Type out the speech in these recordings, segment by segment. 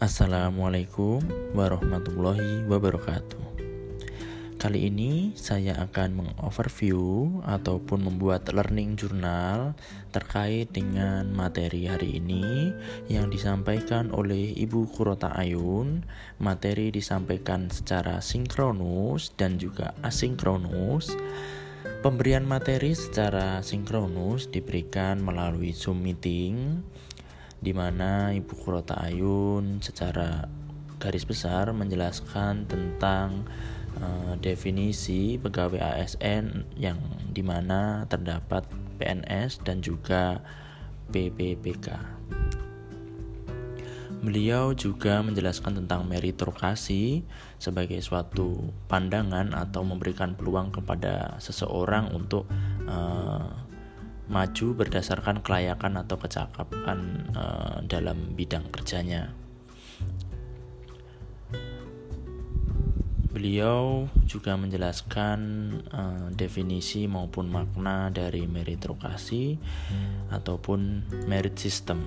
Assalamualaikum warahmatullahi wabarakatuh. Kali ini saya akan mengoverview ataupun membuat learning journal terkait dengan materi hari ini yang disampaikan oleh Ibu Kurota Ayun. Materi disampaikan secara sinkronus dan juga asinkronus. Pemberian materi secara sinkronus diberikan melalui Zoom meeting di mana Ibu Kurota Ayun secara garis besar menjelaskan tentang uh, definisi pegawai ASN yang di mana terdapat PNS dan juga PPPK. Beliau juga menjelaskan tentang meritokrasi sebagai suatu pandangan atau memberikan peluang kepada seseorang untuk uh, maju berdasarkan kelayakan atau kecakapan uh, dalam bidang kerjanya. Beliau juga menjelaskan uh, definisi maupun makna dari meritokrasi ataupun merit system.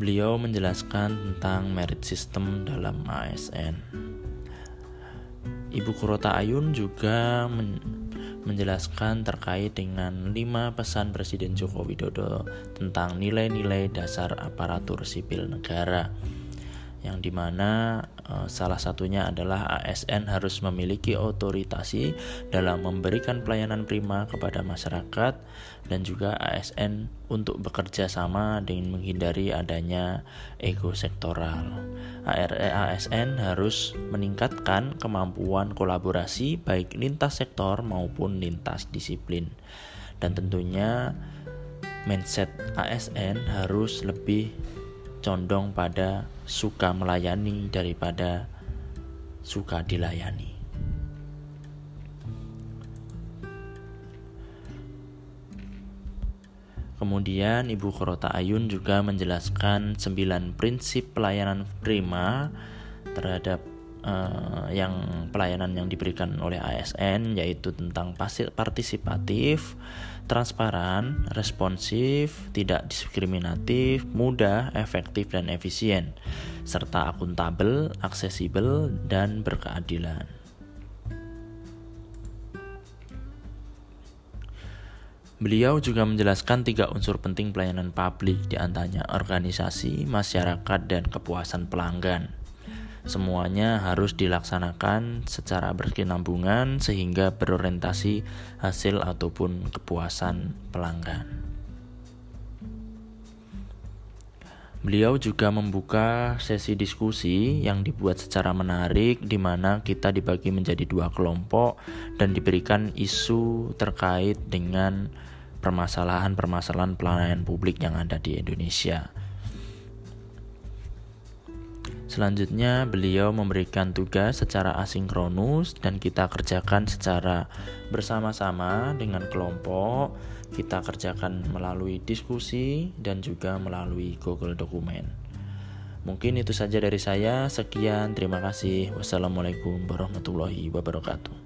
Beliau menjelaskan tentang merit system dalam ASN. Ibu Kurota Ayun juga menjelaskan terkait dengan lima pesan Presiden Joko Widodo tentang nilai-nilai dasar aparatur sipil negara yang di mana uh, salah satunya adalah ASN harus memiliki otoritasi dalam memberikan pelayanan prima kepada masyarakat dan juga ASN untuk bekerja sama dengan menghindari adanya ego sektoral. ASN harus meningkatkan kemampuan kolaborasi baik lintas sektor maupun lintas disiplin. Dan tentunya mindset ASN harus lebih condong pada suka melayani daripada suka dilayani. Kemudian Ibu Korota Ayun juga menjelaskan 9 prinsip pelayanan prima terhadap uh, yang pelayanan yang diberikan oleh ASN yaitu tentang partisipatif, transparan, responsif, tidak diskriminatif, mudah, efektif dan efisien serta akuntabel, aksesibel dan berkeadilan. Beliau juga menjelaskan tiga unsur penting pelayanan publik, di antaranya organisasi, masyarakat, dan kepuasan pelanggan. Semuanya harus dilaksanakan secara berkesinambungan sehingga berorientasi hasil ataupun kepuasan pelanggan. Beliau juga membuka sesi diskusi yang dibuat secara menarik di mana kita dibagi menjadi dua kelompok dan diberikan isu terkait dengan permasalahan-permasalahan pelayanan publik yang ada di Indonesia. Selanjutnya, beliau memberikan tugas secara asinkronus dan kita kerjakan secara bersama-sama dengan kelompok. Kita kerjakan melalui diskusi dan juga melalui Google Dokumen. Mungkin itu saja dari saya. Sekian, terima kasih. Wassalamualaikum warahmatullahi wabarakatuh.